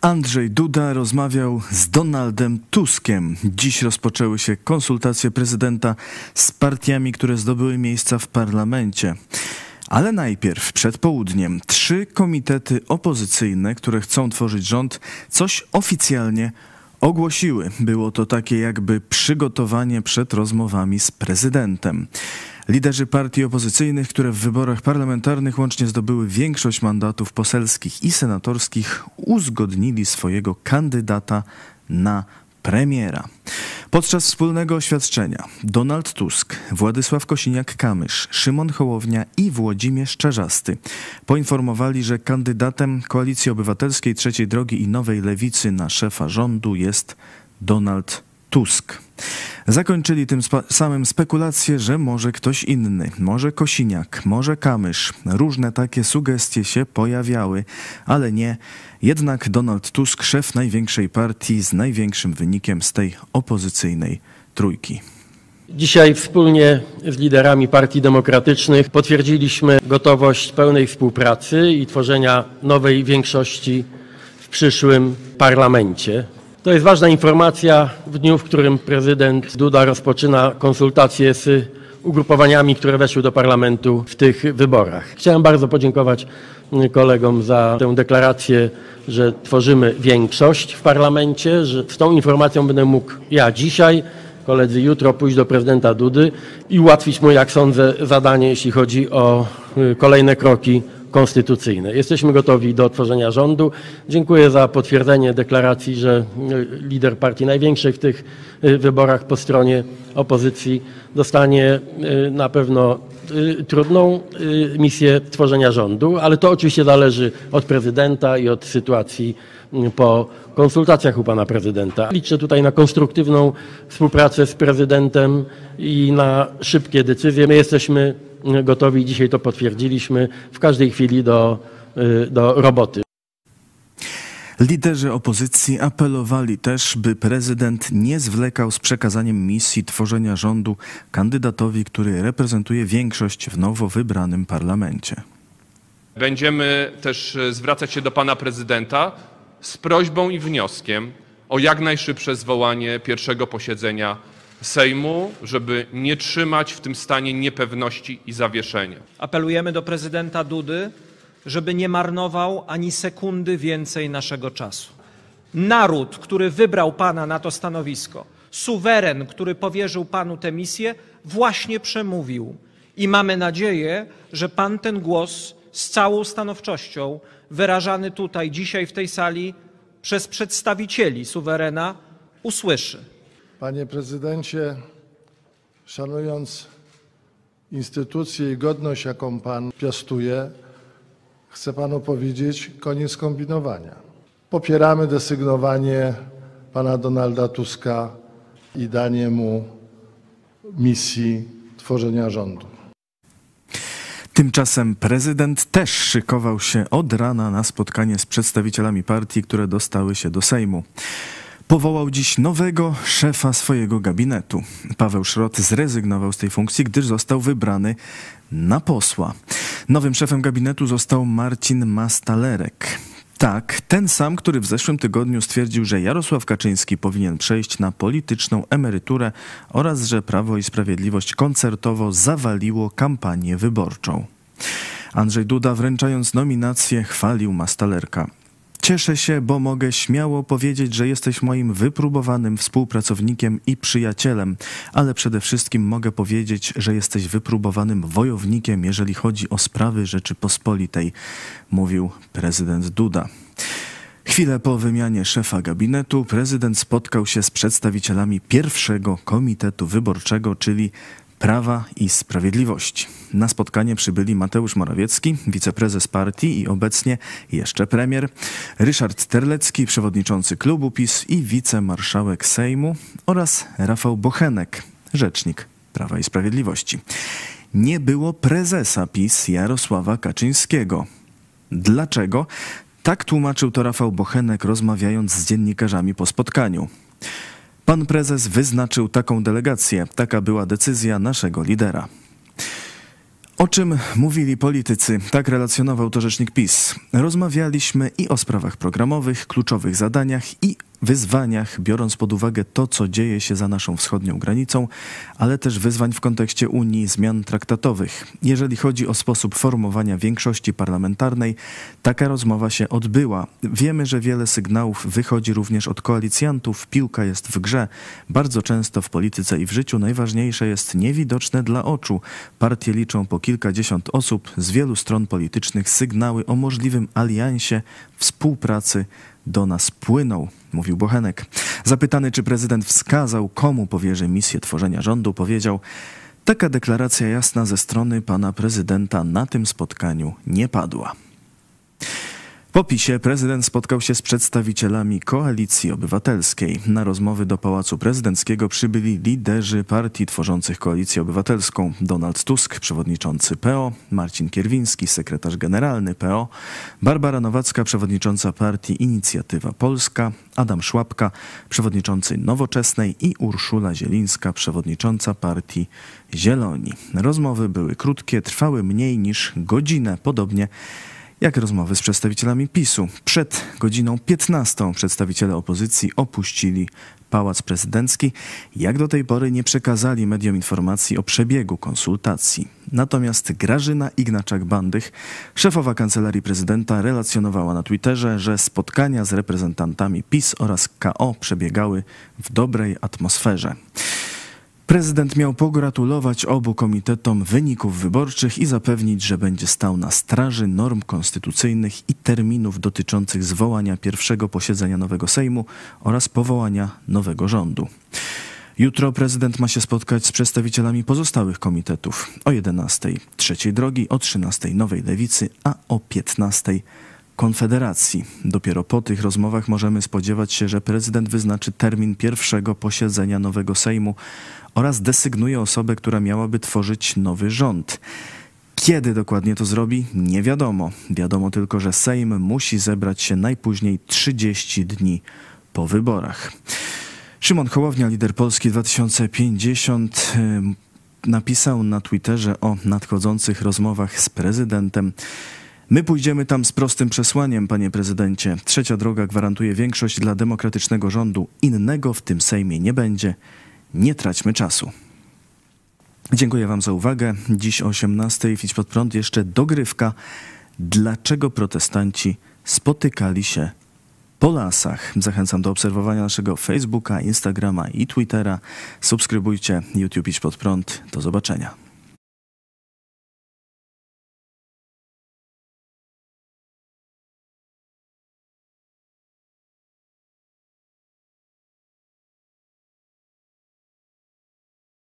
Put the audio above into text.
Andrzej Duda rozmawiał z Donaldem Tuskiem. Dziś rozpoczęły się konsultacje prezydenta z partiami, które zdobyły miejsca w parlamencie. Ale najpierw, przed południem, trzy komitety opozycyjne, które chcą tworzyć rząd, coś oficjalnie ogłosiły. Było to takie jakby przygotowanie przed rozmowami z prezydentem. Liderzy partii opozycyjnych, które w wyborach parlamentarnych łącznie zdobyły większość mandatów poselskich i senatorskich, uzgodnili swojego kandydata na premiera. Podczas wspólnego oświadczenia Donald Tusk, Władysław Kosiniak-Kamysz, Szymon Hołownia i Włodzimierz Czarzasty poinformowali, że kandydatem Koalicji Obywatelskiej Trzeciej Drogi i Nowej Lewicy na szefa rządu jest Donald Tusk. Zakończyli tym samym spekulacje, że może ktoś inny, może Kosiniak, może Kamysz. Różne takie sugestie się pojawiały, ale nie. Jednak Donald Tusk, szef największej partii z największym wynikiem z tej opozycyjnej trójki. Dzisiaj wspólnie z liderami partii demokratycznych potwierdziliśmy gotowość pełnej współpracy i tworzenia nowej większości w przyszłym parlamencie. To jest ważna informacja w dniu, w którym prezydent Duda rozpoczyna konsultacje z ugrupowaniami, które weszły do parlamentu w tych wyborach. Chciałem bardzo podziękować kolegom za tę deklarację, że tworzymy większość w parlamencie, że z tą informacją będę mógł ja dzisiaj, koledzy jutro pójść do prezydenta Dudy i ułatwić mu, jak sądzę, zadanie, jeśli chodzi o y, kolejne kroki konstytucyjne. Jesteśmy gotowi do tworzenia rządu. Dziękuję za potwierdzenie deklaracji, że e, lider partii największej w tych e, wyborach po stronie opozycji dostanie e, na pewno trudną misję tworzenia rządu, ale to oczywiście zależy od prezydenta i od sytuacji po konsultacjach u pana prezydenta. Liczę tutaj na konstruktywną współpracę z prezydentem i na szybkie decyzje. My jesteśmy gotowi, dzisiaj to potwierdziliśmy, w każdej chwili do, y, do roboty. Liderzy opozycji apelowali też, by prezydent nie zwlekał z przekazaniem misji tworzenia rządu kandydatowi, który reprezentuje większość w nowo wybranym parlamencie. Będziemy też e, zwracać się do pana prezydenta z prośbą i wnioskiem o jak najszybsze zwołanie pierwszego posiedzenia Sejmu, żeby nie trzymać w tym stanie niepewności i zawieszenia. Apelujemy do prezydenta Dudy, żeby nie marnował ani sekundy więcej naszego czasu. Naród, który wybrał pana na to stanowisko, suweren, który powierzył panu tę misję, właśnie przemówił. I mamy nadzieję, że pan ten głos z całą stanowczością, wyrażany tutaj dzisiaj w tej sali przez przedstawicieli suwerena, usłyszy. Panie prezydencie, szanując instytucję i godność, jaką pan piastuje, chcę panu powiedzieć, koniec kombinowania. Popieramy desygnowanie pana Donalda Tuska i danie mu misji tworzenia rządu. Tymczasem prezydent też szykował się od rana na spotkanie z przedstawicielami partii, które dostały się do Sejmu powołał dziś nowego szefa swojego gabinetu. Paweł Szrot zrezygnował z tej funkcji, gdyż został wybrany na posła. Nowym szefem gabinetu został Marcin Mastalerek. Tak, ten sam, który w zeszłym tygodniu stwierdził, że Jarosław Kaczyński powinien przejść na polityczną emeryturę oraz że Prawo i Sprawiedliwość koncertowo zawaliło kampanię wyborczą. Andrzej Duda wręczając nominację chwalił Mastalerka. Cieszę się, bo mogę śmiało powiedzieć, że jesteś moim wypróbowanym współpracownikiem i przyjacielem, ale przede wszystkim mogę powiedzieć, że jesteś wypróbowanym wojownikiem, jeżeli chodzi o sprawy Rzeczypospolitej, mówił prezydent Duda. Chwilę po wymianie szefa gabinetu prezydent spotkał się z przedstawicielami pierwszego komitetu wyborczego, czyli Prawa i Sprawiedliwości. Na spotkanie przybyli Mateusz Morawiecki, wiceprezes partii i obecnie jeszcze premier, Ryszard Terlecki, przewodniczący klubu PiS i wicemarszałek Sejmu oraz Rafał Bochenek, rzecznik Prawa i Sprawiedliwości. Nie było prezesa PiS Jarosława Kaczyńskiego. Dlaczego? Tak tłumaczył to Rafał Bochenek, rozmawiając z dziennikarzami po spotkaniu. Pan prezes wyznaczył taką delegację. Taka była decyzja naszego lidera. O czym mówili politycy? Tak relacjonował to rzecznik PiS. Rozmawialiśmy i o sprawach programowych, kluczowych zadaniach i wyzwaniach, biorąc pod uwagę to, co dzieje się za naszą wschodnią granicą, ale też wyzwań w kontekście Unii, zmian traktatowych. Jeżeli chodzi o sposób formowania większości parlamentarnej, taka rozmowa się odbyła. Wiemy, że wiele sygnałów wychodzi również od koalicjantów, piłka jest w grze. Bardzo często w polityce i w życiu najważniejsze jest niewidoczne dla oczu. Partie liczą po kilkadziesiąt osób z wielu stron politycznych sygnały o możliwym aliansie, współpracy do nas płyną, mówił Bochenek. Zapytany, czy prezydent wskazał, komu powierzy misję tworzenia rządu, powiedział: Taka deklaracja jasna ze strony pana prezydenta na tym spotkaniu nie padła. Po PiSie prezydent spotkał się z przedstawicielami Koalicji Obywatelskiej. Na rozmowy do Pałacu Prezydenckiego przybyli liderzy partii tworzących Koalicję Obywatelską. Donald Tusk, przewodniczący PO, Marcin Kierwiński, sekretarz generalny PO, Barbara Nowacka, przewodnicząca partii Inicjatywa Polska, Adam Szłapka, przewodniczący Nowoczesnej i Urszula Zielińska, przewodnicząca partii Zieloni. Rozmowy były krótkie, trwały mniej niż godzinę, podobnie jak rozmowy z przedstawicielami PiSu. Przed godziną 15 przedstawiciele opozycji opuścili Pałac Prezydencki. Jak do tej pory nie przekazali mediom informacji o przebiegu konsultacji. Natomiast Grażyna Ignaczak-Bandych, szefowa Kancelarii Prezydenta, relacjonowała na Twitterze, że spotkania z reprezentantami PiS oraz KO przebiegały w dobrej atmosferze. Prezydent miał pogratulować obu komitetom wyników wyborczych i zapewnić, że będzie stał na straży norm konstytucyjnych i terminów dotyczących zwołania pierwszego posiedzenia nowego Sejmu oraz powołania nowego rządu. Jutro prezydent ma się spotkać z przedstawicielami pozostałych komitetów o 11 trzeciej drogi, o 13 nowej lewicy, a o 15 Konfederacji. Dopiero po tych rozmowach możemy spodziewać się, że prezydent wyznaczy termin pierwszego posiedzenia nowego Sejmu oraz desygnuje osobę, która miałaby tworzyć nowy rząd. Kiedy dokładnie to zrobi, nie wiadomo. Wiadomo tylko, że Sejm musi zebrać się najpóźniej 30 dni po wyborach. Szymon Hołownia, lider Polski 2050, napisał na Twitterze o nadchodzących rozmowach z prezydentem. My pójdziemy tam z prostym przesłaniem, panie prezydencie. Trzecia droga gwarantuje większość dla demokratycznego rządu. Innego w tym Sejmie nie będzie. Nie traćmy czasu. Dziękuję wam za uwagę. Dziś o 18 w pod prąd jeszcze dogrywka. Dlaczego protestanci spotykali się po lasach? Zachęcam do obserwowania naszego Facebooka, Instagrama i Twittera. Subskrybujcie YouTube Idź Pod Prąd. Do zobaczenia.